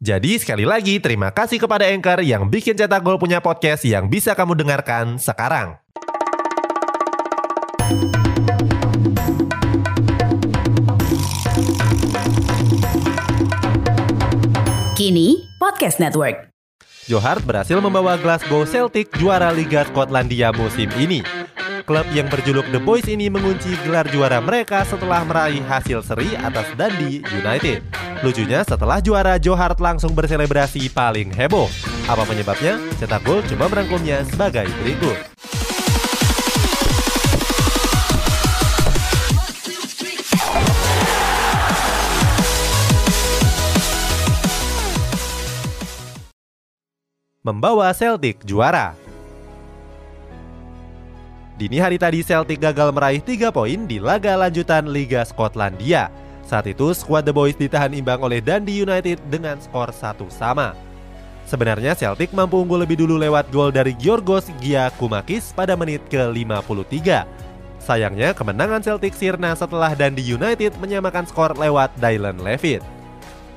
Jadi sekali lagi terima kasih kepada Anchor yang bikin Cetak Gol punya podcast yang bisa kamu dengarkan sekarang. Kini Podcast Network. Johart berhasil membawa Glasgow Celtic juara Liga Skotlandia musim ini. Klub yang berjuluk The Boys ini mengunci gelar juara mereka setelah meraih hasil seri atas Dundee United. Lucunya setelah juara Johart langsung berselebrasi paling heboh. Apa penyebabnya? Cetak gol cuma merangkumnya sebagai berikut. Membawa Celtic juara. Dini hari tadi Celtic gagal meraih 3 poin di laga lanjutan Liga Skotlandia. Saat itu skuad The Boys ditahan imbang oleh Dundee United dengan skor satu sama. Sebenarnya Celtic mampu unggul lebih dulu lewat gol dari Giorgos Giacomakis pada menit ke-53. Sayangnya kemenangan Celtic sirna setelah Dundee United menyamakan skor lewat Dylan Levitt.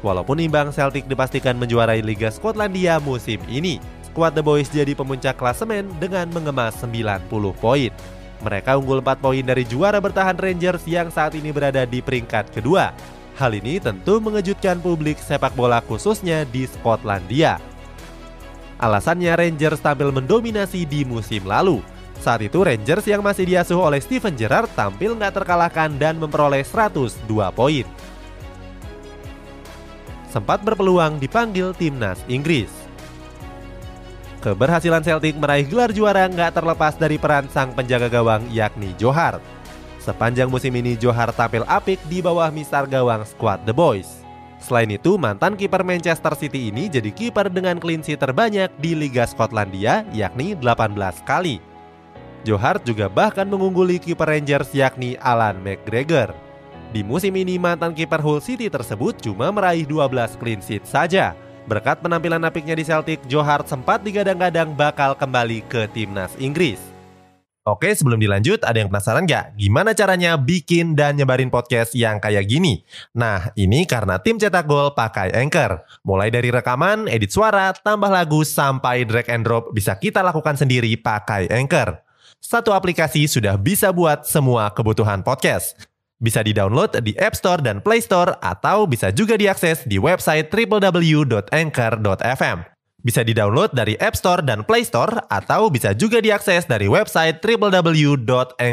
Walaupun imbang Celtic dipastikan menjuarai Liga Skotlandia musim ini, skuad The Boys jadi pemuncak klasemen dengan mengemas 90 poin. Mereka unggul 4 poin dari juara bertahan Rangers yang saat ini berada di peringkat kedua. Hal ini tentu mengejutkan publik sepak bola khususnya di Skotlandia. Alasannya Rangers tampil mendominasi di musim lalu. Saat itu Rangers yang masih diasuh oleh Steven Gerrard tampil nggak terkalahkan dan memperoleh 102 poin sempat berpeluang dipanggil timnas Inggris. Keberhasilan Celtic meraih gelar juara nggak terlepas dari peran sang penjaga gawang yakni Johar. Sepanjang musim ini Johar tampil apik di bawah mistar gawang skuad The Boys. Selain itu, mantan kiper Manchester City ini jadi kiper dengan clean sheet terbanyak di Liga Skotlandia yakni 18 kali. Johar juga bahkan mengungguli kiper Rangers yakni Alan McGregor. Di musim ini mantan kiper Hull City tersebut cuma meraih 12 clean sheet saja. Berkat penampilan apiknya di Celtic, Joe Hart sempat digadang-gadang bakal kembali ke timnas Inggris. Oke, sebelum dilanjut, ada yang penasaran nggak? Gimana caranya bikin dan nyebarin podcast yang kayak gini? Nah, ini karena tim cetak gol pakai Anchor. Mulai dari rekaman, edit suara, tambah lagu, sampai drag and drop bisa kita lakukan sendiri pakai Anchor. Satu aplikasi sudah bisa buat semua kebutuhan podcast. Bisa di-download di App Store dan Play Store atau bisa juga diakses di website www.anchor.fm. Bisa di-download dari App Store dan Play Store atau bisa juga diakses dari website www.anchor.fm.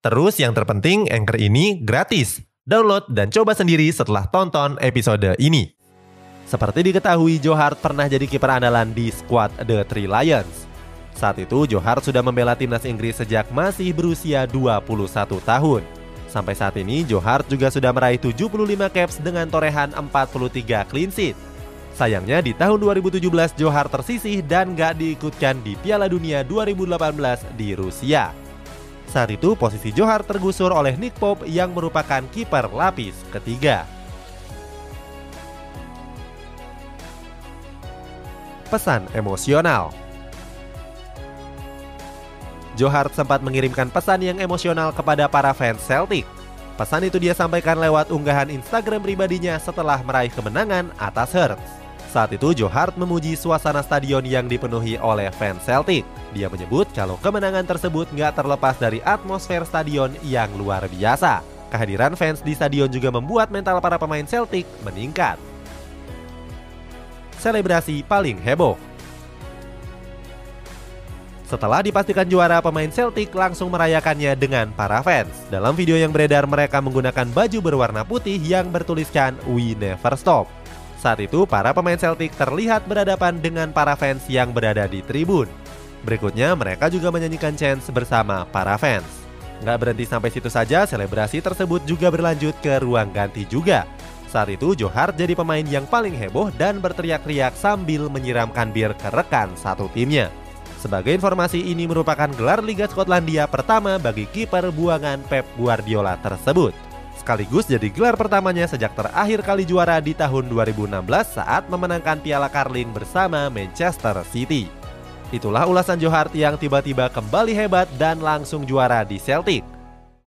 Terus yang terpenting Anchor ini gratis. Download dan coba sendiri setelah tonton episode ini. Seperti diketahui, Johar pernah jadi kiper andalan di skuad The Three Lions. Saat itu, Johar sudah membela timnas Inggris sejak masih berusia 21 tahun. Sampai saat ini, Joe Hart juga sudah meraih 75 caps dengan torehan 43 clean sheet. Sayangnya di tahun 2017 Joe Hart tersisih dan gak diikutkan di Piala Dunia 2018 di Rusia. Saat itu posisi Joe Hart tergusur oleh Nick Pope yang merupakan kiper lapis ketiga. Pesan emosional Johar sempat mengirimkan pesan yang emosional kepada para fans Celtic. Pesan itu dia sampaikan lewat unggahan Instagram pribadinya setelah meraih kemenangan atas Hearts. Saat itu Johar memuji suasana stadion yang dipenuhi oleh fans Celtic. Dia menyebut kalau kemenangan tersebut nggak terlepas dari atmosfer stadion yang luar biasa. Kehadiran fans di stadion juga membuat mental para pemain Celtic meningkat. Selebrasi paling heboh setelah dipastikan juara, pemain Celtic langsung merayakannya dengan para fans. Dalam video yang beredar, mereka menggunakan baju berwarna putih yang bertuliskan We Never Stop. Saat itu, para pemain Celtic terlihat berhadapan dengan para fans yang berada di tribun. Berikutnya, mereka juga menyanyikan chants bersama para fans. Nggak berhenti sampai situ saja, selebrasi tersebut juga berlanjut ke ruang ganti juga. Saat itu, Johar jadi pemain yang paling heboh dan berteriak-teriak sambil menyiramkan bir ke rekan satu timnya. Sebagai informasi, ini merupakan gelar Liga Skotlandia pertama bagi kiper buangan Pep Guardiola tersebut. Sekaligus jadi gelar pertamanya sejak terakhir kali juara di tahun 2016 saat memenangkan Piala Carling bersama Manchester City. Itulah ulasan Johar yang tiba-tiba kembali hebat dan langsung juara di Celtic.